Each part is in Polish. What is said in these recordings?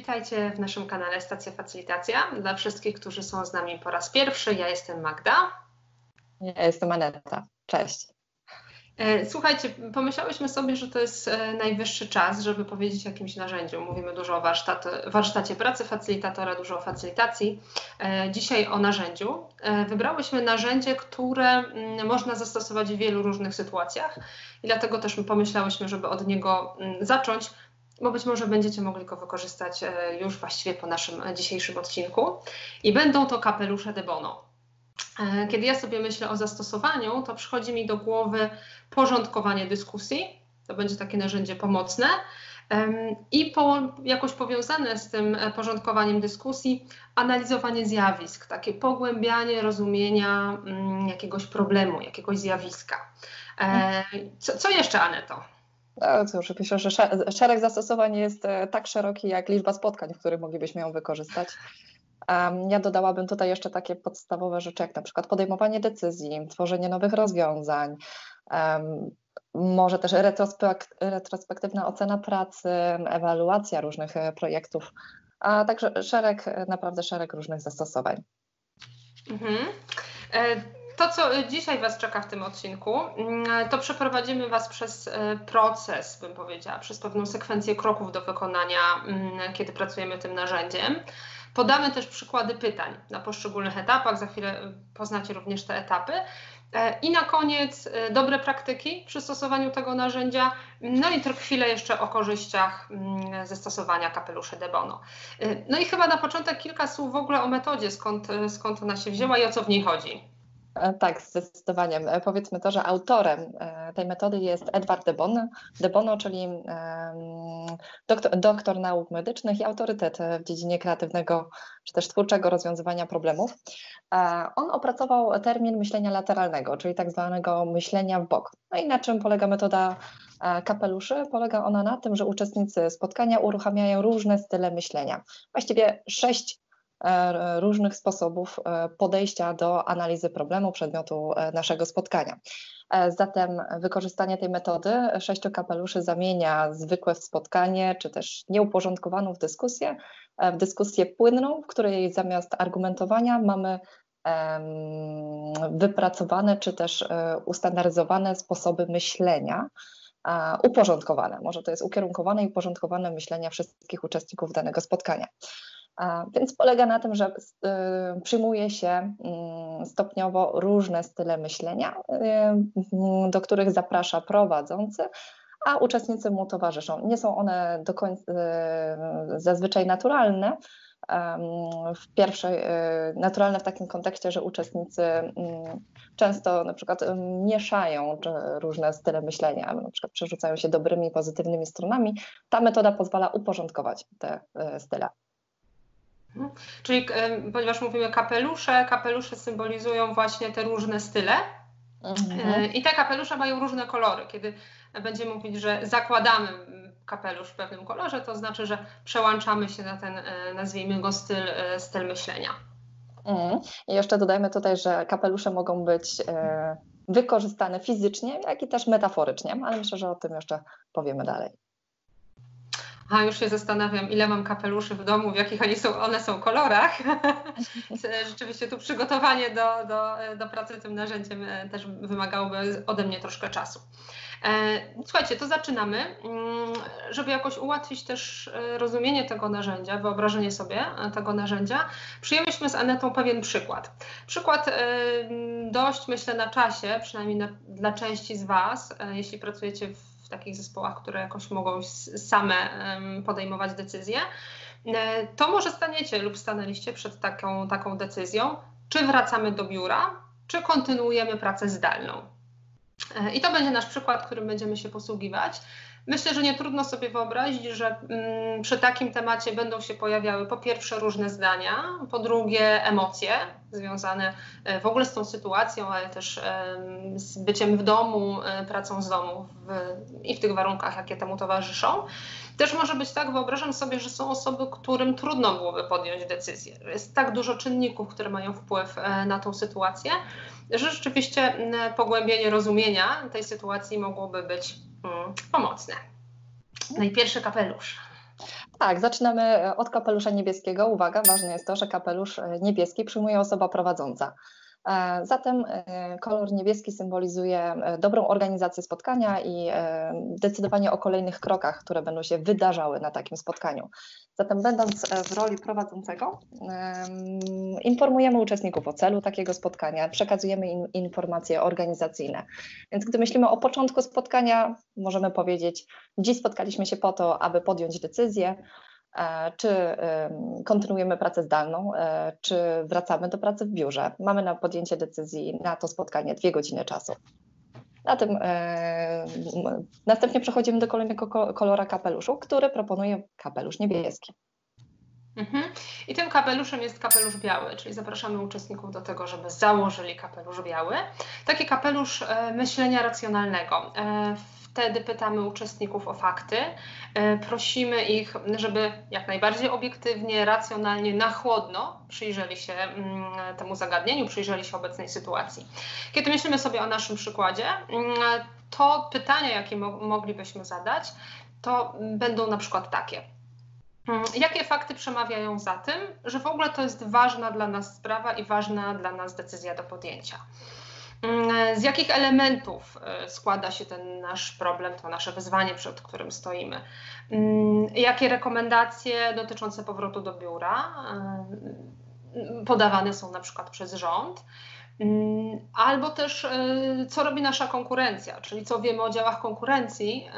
witajcie w naszym kanale Stacja Facylitacja. Dla wszystkich, którzy są z nami po raz pierwszy, ja jestem Magda. Ja jestem Aneta. Cześć. E, słuchajcie, pomyślałyśmy sobie, że to jest e, najwyższy czas, żeby powiedzieć o jakimś narzędziu. Mówimy dużo o warsztat, warsztacie pracy facylitatora, dużo o facylitacji. E, dzisiaj o narzędziu. Wybrałyśmy narzędzie, które mm, można zastosować w wielu różnych sytuacjach i dlatego też pomyślałyśmy, żeby od niego mm, zacząć, bo być może będziecie mogli go wykorzystać już właściwie po naszym dzisiejszym odcinku. I będą to kapelusze de Bono. E, kiedy ja sobie myślę o zastosowaniu, to przychodzi mi do głowy porządkowanie dyskusji. To będzie takie narzędzie pomocne. I po, jakoś powiązane z tym e, porządkowaniem dyskusji, analizowanie zjawisk, takie pogłębianie rozumienia mm, jakiegoś problemu, jakiegoś zjawiska. E, co, co jeszcze, Aneto? No cóż, myślę, że szereg zastosowań jest tak szeroki jak liczba spotkań, w których moglibyśmy ją wykorzystać. Ja dodałabym tutaj jeszcze takie podstawowe rzeczy, jak na przykład podejmowanie decyzji, tworzenie nowych rozwiązań, może też retrospektywna ocena pracy, ewaluacja różnych e, projektów, a także szereg, naprawdę szereg różnych zastosowań. Mhm. To, co dzisiaj Was czeka w tym odcinku, mm, to przeprowadzimy Was przez e, proces, bym powiedziała, przez pewną sekwencję kroków do wykonania, mm, kiedy pracujemy tym narzędziem. Podamy też przykłady pytań na poszczególnych etapach, za chwilę y, poznacie również te etapy. E, I na koniec y, dobre praktyki przy stosowaniu tego narzędzia, no i chwilę jeszcze o korzyściach mm, ze stosowania kapeluszy de Bono. Y, no i chyba na początek kilka słów w ogóle o metodzie, skąd, skąd ona się wzięła i o co w niej chodzi. E, tak, zdecydowanie. E, powiedzmy to, że autorem e, tej metody jest Edward de Bono, de Bono czyli doktor, doktor nauk medycznych i autorytet w dziedzinie kreatywnego czy też twórczego rozwiązywania problemów. On opracował termin myślenia lateralnego, czyli tak zwanego myślenia w bok. No i na czym polega metoda kapeluszy? Polega ona na tym, że uczestnicy spotkania uruchamiają różne style myślenia. Właściwie sześć różnych sposobów e, podejścia do analizy problemu, przedmiotu e, naszego spotkania. Zatem wykorzystanie tej metody sześciu kapeluszy zamienia zwykłe spotkanie, czy też nieuporządkowaną w dyskusję, w dyskusję płynną, w której zamiast argumentowania mamy wypracowane, czy też ustandaryzowane sposoby myślenia, uporządkowane. Może to jest ukierunkowane i uporządkowane myślenia wszystkich uczestników danego spotkania. Więc polega na tym, że y, przyjmuje się mm, stopniowo różne style myślenia, y, do których zaprasza prowadzący, a uczestnicy mu towarzyszą. Nie są one do końca, y, zazwyczaj naturalne, w pierwszej, naturalne w takim kontekście, że uczestnicy mm, często na przykład mieszają różne style myślenia, na przykład przerzucają się dobrymi, pozytywnymi stronami. Ta metoda pozwala uporządkować te style. Mhm. Czyli ponieważ mówimy kapelusze, kapelusze symbolizują właśnie te różne style. Mhm. E, I te kapelusze mają różne kolory. Kiedy będziemy mówić, że zakładamy kapelusz w pewnym kolorze, to znaczy, że przełączamy się na ten, e, nazwijmy go, styl, e, styl myślenia. Mhm. I jeszcze dodajmy tutaj, że kapelusze mogą być wykorzystane fizycznie, jak i też metaforycznie, ale myślę, że o tym jeszcze powiemy dalej. A już się zastanawiam, ile mam kapeluszy w domu, w jakich oni są, one są kolorach. Rzeczywiście tu przygotowanie do, do, do pracy tym narzędziem e, też wymagałoby ode mnie troszkę czasu. E, słuchajcie, to zaczynamy. Mm, żeby jakoś ułatwić też e, rozumienie tego narzędzia, wyobrażenie sobie tego narzędzia, przyjęliśmy z Anetą pewien przykład. Przykład dość, myślę, na czasie, przynajmniej na, dla części z Was, jeśli pracujecie w takich zespołach, które jakoś mogą same podejmować decyzje, e, to może staniecie lub stanęliście przed taką, taką decyzją, czy wracamy do biura, czy kontynuujemy pracę zdalną. E, I to będzie nasz przykład, którym będziemy się posługiwać. Myślę, że nie trudno sobie wyobrazić, że mm, przy takim temacie będą się pojawiały po pierwsze różne zdania, po drugie emocje związane e, w ogóle z tą sytuacją, ale też z byciem w domu, e, pracą z domu w, i w tych warunkach, jakie temu towarzyszą. Też może być tak, wyobrażam sobie, że są osoby, którym trudno byłoby podjąć decyzję. Jest tak dużo czynników, które mają wpływ e, na tą sytuację, że rzeczywiście pogłębienie rozumienia tej sytuacji mogłoby być pomocne. No i pierwszy kapelusz. Tak, zaczynamy od kapelusza niebieskiego. Uwaga, ważne jest to, że kapelusz niebieski przyjmuje osoba prowadząca. E, zatem e, kolor niebieski symbolizuje e, dobrą organizację spotkania i decydowanie o kolejnych krokach, które będą się wydarzały na takim spotkaniu. Zatem, będąc w roli prowadzącego, informujemy uczestników o celu takiego spotkania, przekazujemy im informacje organizacyjne. Więc gdy myślimy o początku spotkania, możemy powiedzieć: Dziś spotkaliśmy się po to, aby podjąć decyzję czy kontynuujemy pracę zdalną, e, czy wracamy do pracy w biurze. Mamy na podjęcie decyzji na to spotkanie dwie godziny czasu. Na tym e, następnie przechodzimy do kolejnego kolora kapeluszu, który proponuje kapelusz niebieski. Mhm. I tym kapeluszem jest kapelusz biały, czyli zapraszamy uczestników do tego, żeby założyli kapelusz biały. Taki kapelusz myślenia racjonalnego. Wtedy pytamy uczestników o fakty, e, prosimy ich, żeby jak najbardziej obiektywnie, racjonalnie, na chłodno przyjrzeli się mm, temu zagadnieniu, przyjrzeli się obecnej sytuacji. Kiedy myślimy sobie o naszym przykładzie, mm, to pytania, jakie moglibyśmy zadać, to będą na przykład takie. Mm, jakie fakty przemawiają za tym, że w ogóle to jest ważna dla nas sprawa i ważna dla nas decyzja do podjęcia? Mm, z jakich elementów e, składa się ten nasz problem, to nasze wyzwanie, przed którym stoimy? Mm, jakie rekomendacje dotyczące powrotu do biura e, podawane są na przykład przez rząd? Mm, albo też e, co robi nasza konkurencja, czyli co wiemy o działach konkurencji,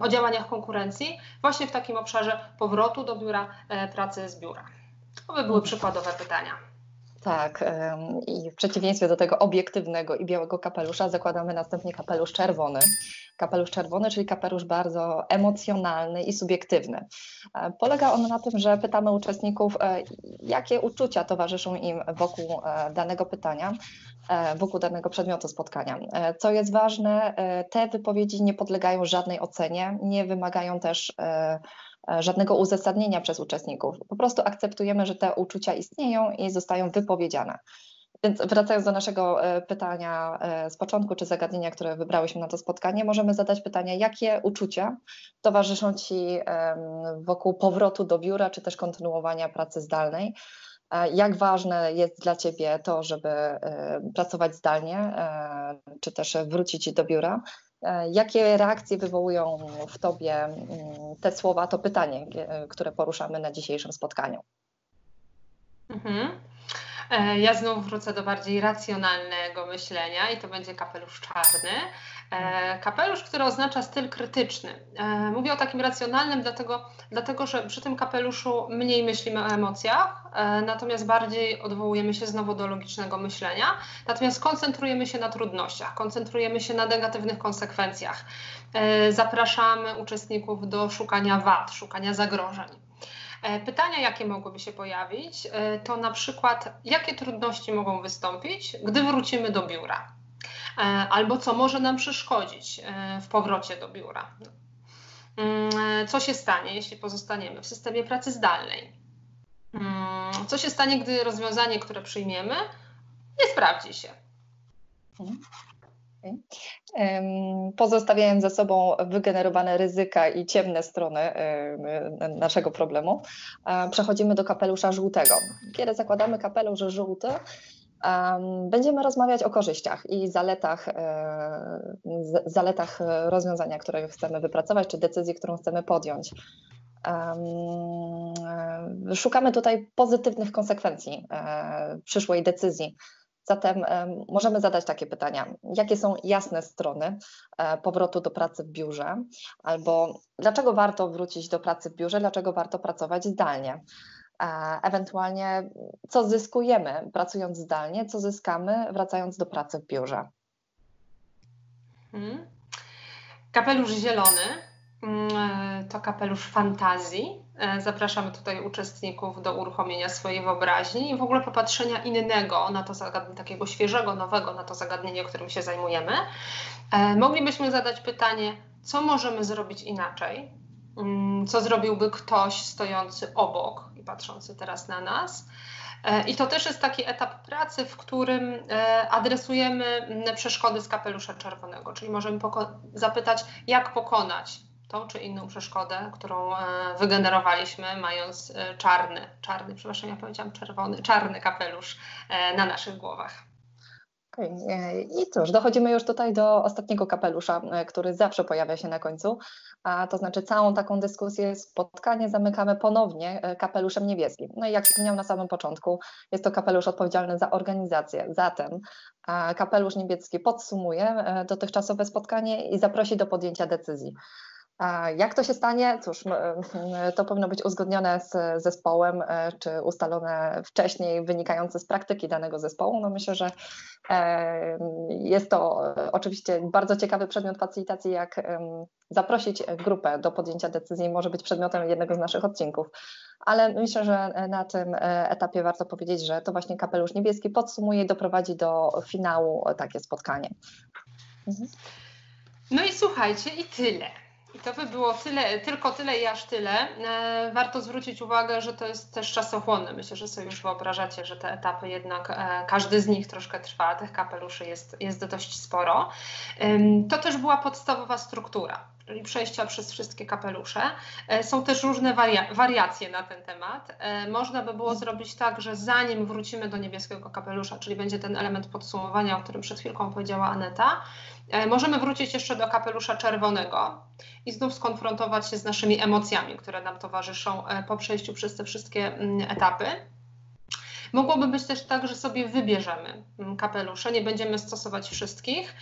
o działaniach konkurencji właśnie w takim obszarze powrotu do biura, pracy z biura. To by były przykładowe pytania. Tak, i w przeciwieństwie do tego obiektywnego i białego kapelusza zakładamy następnie kapelusz czerwony. Kapelusz czerwony, czyli kapelusz bardzo emocjonalny i subiektywny. E, polega on na tym, że pytamy uczestników, e, jakie uczucia towarzyszą im wokół e, danego pytania, wokół danego przedmiotu spotkania. Co jest ważne, te wypowiedzi nie podlegają żadnej ocenie, nie wymagają też żadnego uzasadnienia przez uczestników. Po prostu akceptujemy, że te uczucia istnieją i zostają wypowiedziane. Więc wracając do naszego e, pytania e, z początku, czy zagadnienia, które wybrałyśmy na to spotkanie, możemy zadać pytanie, jakie uczucia towarzyszą Ci wokół powrotu do biura, czy też kontynuowania pracy zdalnej. Jak ważne jest dla Ciebie to, żeby pracować zdalnie, czy też wrócić do biura? E, jakie reakcje wywołują w Tobie mm, te słowa, to pytanie, które poruszamy na dzisiejszym spotkaniu? Mhm. E, ja znów wrócę do bardziej racjonalnego myślenia i to będzie kapelusz czarny. E, kapelusz, który oznacza styl krytyczny. E, mówię o takim racjonalnym, dlatego, dlatego że przy tym kapeluszu mniej myślimy o emocjach, natomiast bardziej odwołujemy się znowu do logicznego myślenia, natomiast koncentrujemy się na trudnościach, koncentrujemy się na negatywnych konsekwencjach. Zapraszamy uczestników do szukania wad, szukania zagrożeń. E, pytania, jakie mogłyby się pojawić, e, to na przykład, jakie trudności mogą wystąpić, gdy wrócimy do biura, e, albo co może nam przeszkodzić w powrocie do biura. Mm, co się stanie, jeśli pozostaniemy w systemie pracy zdalnej? Mm, co się stanie, gdy rozwiązanie, które przyjmiemy, nie sprawdzi się? Pozostawiając za sobą wygenerowane ryzyka i ciemne strony naszego problemu, przechodzimy do kapelusza żółtego. Kiedy zakładamy kapelusz żółty, Będziemy rozmawiać o korzyściach i zaletach, e, zaletach rozwiązania, które chcemy wypracować, czy decyzji, którą chcemy podjąć. Szukamy tutaj pozytywnych konsekwencji e, przyszłej decyzji. Zatem możemy zadać takie pytania: jakie są jasne strony e, powrotu do pracy w biurze, albo dlaczego warto wrócić do pracy w biurze, dlaczego warto pracować zdalnie? E, ewentualnie, co zyskujemy pracując zdalnie, co zyskamy wracając do pracy w biurze? Hmm. Kapelusz zielony Mm, e, to kapelusz fantazji. E, zapraszamy tutaj uczestników do uruchomienia swojej wyobraźni i w ogóle popatrzenia innego na to zagadnienie, takiego świeżego, nowego na to zagadnienie, którym się zajmujemy. E, moglibyśmy zadać pytanie, co możemy zrobić inaczej? Mm, co zrobiłby ktoś stojący obok i patrzący teraz na nas? I to też jest taki etap pracy, w którym adresujemy przeszkody z kapelusza czerwonego, czyli możemy zapytać, jak pokonać tą czy inną przeszkodę, którą wygenerowaliśmy, mając czarny, czarny, przepraszam, ja powiedziałam czerwony, czarny kapelusz na naszych głowach. I cóż, dochodzimy już tutaj do ostatniego kapelusza, e, który zawsze pojawia się na końcu, a to znaczy całą taką dyskusję, spotkanie zamykamy ponownie e, kapeluszem niebieskim. No i jak wspomniałam na samym początku, jest to kapelusz odpowiedzialny za organizację. Zatem kapelusz niebieski podsumuje e, dotychczasowe spotkanie i zaprosi do podjęcia decyzji. Jak to się stanie? Cóż, to powinno być uzgodnione z zespołem, e, czy ustalone wcześniej, wynikające z praktyki danego zespołu. No myślę, że e, jest to oczywiście bardzo ciekawy przedmiot facylitacji, jak zaprosić grupę do podjęcia decyzji, może być przedmiotem jednego z naszych odcinków. Ale myślę, że na tym e, etapie warto powiedzieć, że to właśnie kapelusz niebieski podsumuje i doprowadzi do finału takie spotkanie. Mhm. No i słuchajcie, i tyle. I to by było tyle, tylko tyle i aż tyle. E, warto zwrócić uwagę, że to jest też czasochłonne. Myślę, że sobie już wyobrażacie, że te etapy jednak, e, każdy z nich troszkę trwa, tych kapeluszy jest, jest dość sporo. To też była podstawowa struktura czyli przejścia przez wszystkie kapelusze. E, są też różne waria wariacje na ten temat. Można by było zrobić tak, że zanim wrócimy do niebieskiego kapelusza, czyli będzie ten element podsumowania, o którym przed chwilką powiedziała Aneta, E, możemy wrócić jeszcze do kapelusza czerwonego i znów skonfrontować się z naszymi emocjami, które nam towarzyszą e, po przejściu przez te wszystkie mm, etapy. Mogłoby być też tak, że sobie wybierzemy kapelusze, nie będziemy stosować wszystkich.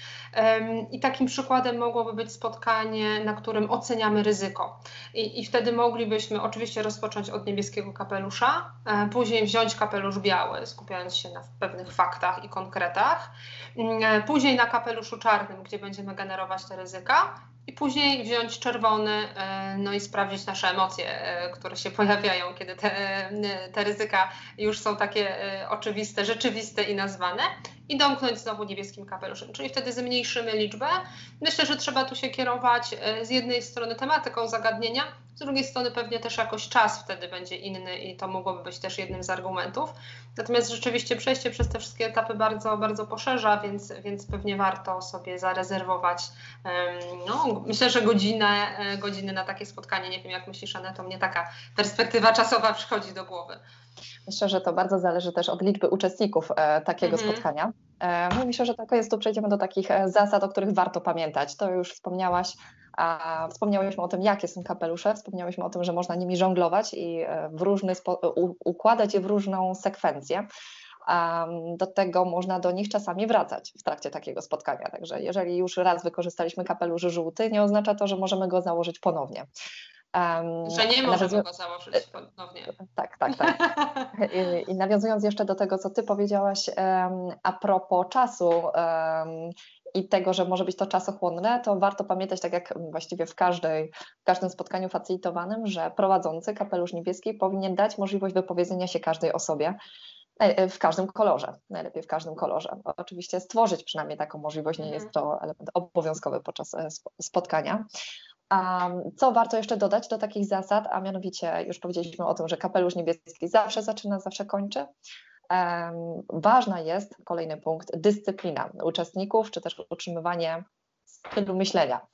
I takim przykładem mogłoby być spotkanie, na którym oceniamy ryzyko. I, i wtedy moglibyśmy oczywiście rozpocząć od niebieskiego kapelusza, e, później wziąć kapelusz biały, skupiając się na pewnych faktach i konkretach, mm, e, później na kapeluszu czarnym, gdzie będziemy generować te ryzyka, i później wziąć czerwony e, no i sprawdzić nasze emocje, e, które się pojawiają, kiedy te, e, te ryzyka już są takie oczywiste, rzeczywiste i nazwane i domknąć znowu niebieskim kapeluszem, czyli wtedy zmniejszymy liczbę. Myślę, że trzeba tu się kierować z jednej strony tematyką zagadnienia, z drugiej strony pewnie też jakoś czas wtedy będzie inny i to mogłoby być też jednym z argumentów. Natomiast rzeczywiście przejście przez te wszystkie etapy bardzo, bardzo poszerza, więc, więc pewnie warto sobie zarezerwować, no, myślę, że godzinę, e, godziny na takie spotkanie. Nie wiem, jak myślisz, to mnie taka perspektywa czasowa przychodzi do głowy. Myślę, że to bardzo zależy też od liczby uczestników e, takiego mhm. spotkania. E, no myślę, że tak jest, tu przejdziemy do takich e, zasad, o których warto pamiętać. To już wspomniałaś, a wspomniałyśmy o tym, jakie są kapelusze, wspomniałyśmy o tym, że można nimi żonglować i e, w różny układać je w różną sekwencję. Do tego można do nich czasami wracać w trakcie takiego spotkania. Także jeżeli już raz wykorzystaliśmy kapelusz żółty, nie oznacza to, że możemy go założyć ponownie. Um, że nie możemy go założyć ponownie. Tak, tak, tak. I, I, nawiązując jeszcze do tego, co Ty powiedziałaś um, a propos czasu um, i tego, że może być to czasochłonne, to warto pamiętać, tak jak właściwie w, każdej, w każdym spotkaniu facilitowanym, że prowadzący kapelusz niebieski powinien dać możliwość wypowiedzenia się każdej osobie e, e, w każdym kolorze, najlepiej w każdym kolorze. Oczywiście stworzyć przynajmniej taką możliwość, nie jest mhm. to element obowiązkowy podczas e, spotkania. Co warto jeszcze dodać do takich zasad, a mianowicie już powiedzieliśmy o tym, że kapelusz niebieski zawsze zaczyna, zawsze kończy. Ważna jest, kolejny punkt, dyscyplina uczestników, czy też utrzymywanie stylu myślenia.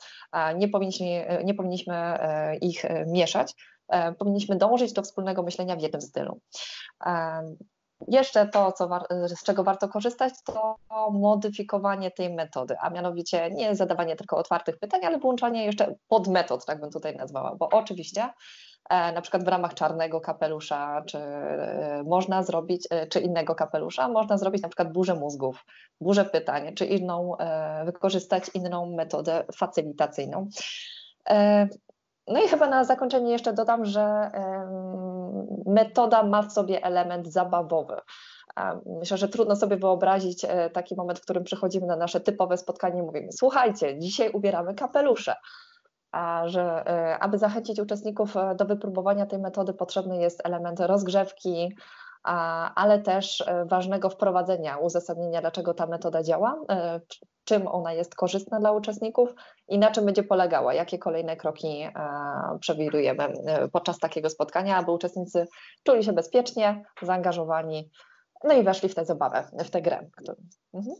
Nie powinniśmy, nie powinniśmy e, ich e, mieszać, e, powinniśmy dążyć do wspólnego myślenia w jednym stylu. Jeszcze to, co z czego warto korzystać, to modyfikowanie tej metody, a mianowicie nie zadawanie tylko otwartych pytań, ale włączanie jeszcze podmetod, tak bym tutaj nazwała, bo oczywiście e, na przykład w ramach czarnego kapelusza, czy e, można zrobić, e, czy innego kapelusza, można zrobić na przykład burzę mózgów, burzę pytań, czy inną, wykorzystać inną metodę facylitacyjną. No i chyba na zakończenie jeszcze dodam, że metoda ma w sobie element zabawowy. Myślę, że trudno sobie wyobrazić e, taki moment, w którym przychodzimy na nasze typowe spotkanie i mówimy: Słuchajcie, dzisiaj ubieramy kapelusze. A że e, aby zachęcić uczestników e, do wypróbowania tej metody, potrzebny jest element rozgrzewki, ale też ważnego wprowadzenia, uzasadnienia, dlaczego ta metoda działa, czym ona jest korzystna dla uczestników i na czym będzie polegała, jakie kolejne kroki e, przewidujemy e, podczas takiego spotkania, aby uczestnicy czuli się bezpiecznie, zaangażowani, no i weszli w tę zabawę, w tę grę. Mhm.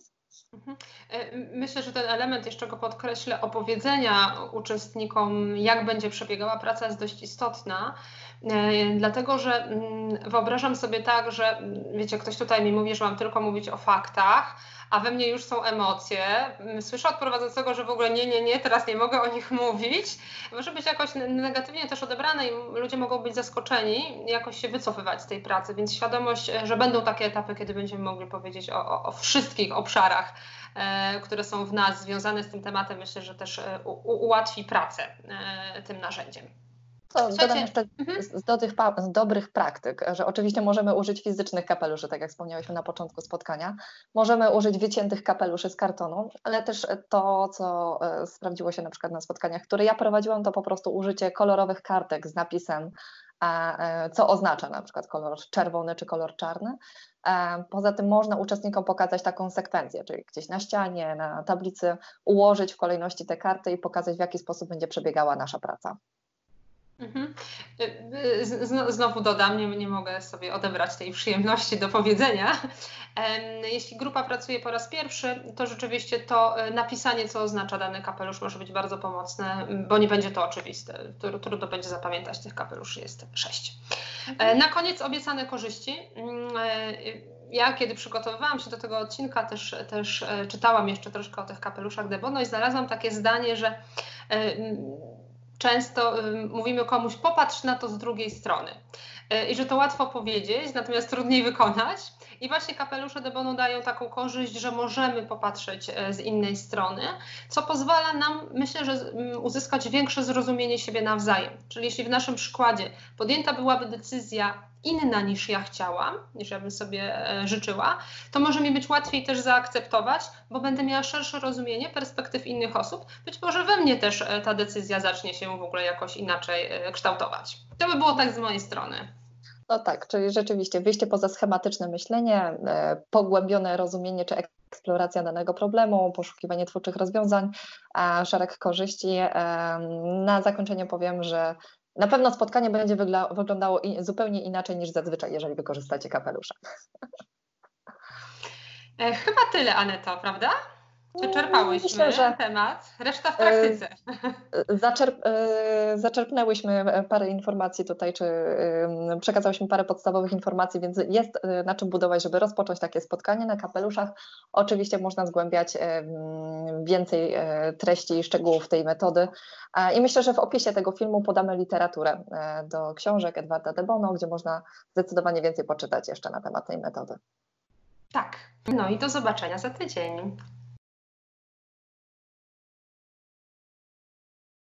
Mhm. E, myślę, że ten element, jeszcze go podkreślę, opowiedzenia uczestnikom, jak będzie przebiegała praca, jest dość istotna, e, dlatego że mm, wyobrażam sobie tak, że mm, wiecie, ktoś tutaj mi mówi, że mam tylko mówić o faktach, a we mnie już są emocje. Mm, słyszę od prowadzącego, że w ogóle nie, nie, nie, teraz nie mogę o nich mówić. Może być jakoś negatywnie też odebrane i ludzie mogą być zaskoczeni, jakoś się wycofywać z tej pracy, więc świadomość, że będą takie etapy, kiedy będziemy mogli powiedzieć o, o, o wszystkich obszarach, e, które są w nas związane z tym tematem, myślę, że też e, ułatwi pracę e, tym narzędziem. To dodam jeszcze mhm. z, do tych z dobrych praktyk, że oczywiście możemy użyć fizycznych kapeluszy, tak jak wspomniałyśmy na początku spotkania. Możemy użyć wyciętych kapeluszy z kartonu, ale też to, co e, sprawdziło się na przykład na spotkaniach, które ja prowadziłam, to po prostu użycie kolorowych kartek z napisem, e, co oznacza na przykład kolor czerwony czy kolor czarny. E, poza tym można uczestnikom pokazać taką sekwencję, czyli gdzieś na ścianie, na tablicy, ułożyć w kolejności te karty i pokazać, w jaki sposób będzie przebiegała nasza praca. Mhm. Y, y, znowu dodam, nie, nie mogę sobie odebrać tej przyjemności do powiedzenia. Jeśli grupa pracuje po raz pierwszy, to rzeczywiście to y, napisanie, co oznacza dany kapelusz, może być bardzo pomocne, bo nie będzie to oczywiste. Trudno będzie zapamiętać, tych kapeluszy jest sześć. Mhm. Na koniec obiecane korzyści. Mm, ja, kiedy przygotowywałam się do tego odcinka, też, też czytałam jeszcze troszkę o tych kapeluszach Debono i znalazłam takie zdanie, że często mówimy komuś popatrz na to z drugiej strony. Y, I że to łatwo powiedzieć, natomiast trudniej wykonać. I właśnie kapelusze de Bono dają taką korzyść, że możemy popatrzeć e, z innej strony, co pozwala nam, myślę, że uzyskać większe zrozumienie siebie nawzajem. Czyli jeśli w naszym przykładzie podjęta byłaby decyzja inna niż ja chciałam, niż ja bym sobie e, życzyła, to może mi być łatwiej też zaakceptować, bo będę miała szersze rozumienie perspektyw innych osób. Być może we mnie też e, ta decyzja zacznie się w ogóle jakoś inaczej kształtować. To by było tak z mojej strony. No tak, czyli rzeczywiście wyjście poza schematyczne myślenie, e, pogłębione rozumienie czy eksploracja danego problemu, poszukiwanie twórczych rozwiązań, szereg korzyści. E, na zakończenie powiem, że na pewno spotkanie będzie wyglądało zupełnie inaczej niż zazwyczaj, jeżeli wykorzystacie kapelusze. E, chyba tyle, Aneto, prawda? Wyczerpałyśmy Myślę, że temat, reszta w praktyce. Zaczerp, zaczerpnęłyśmy parę informacji tutaj, czy przekazałyśmy parę podstawowych informacji, więc jest na czym budować, żeby rozpocząć takie spotkanie na kapeluszach. Oczywiście można zgłębiać więcej treści i szczegółów tej metody. I myślę, że w opisie tego filmu podamy literaturę do książek Edwarda de Bono, gdzie można zdecydowanie więcej poczytać jeszcze na temat tej metody. Tak. No i do zobaczenia za tydzień.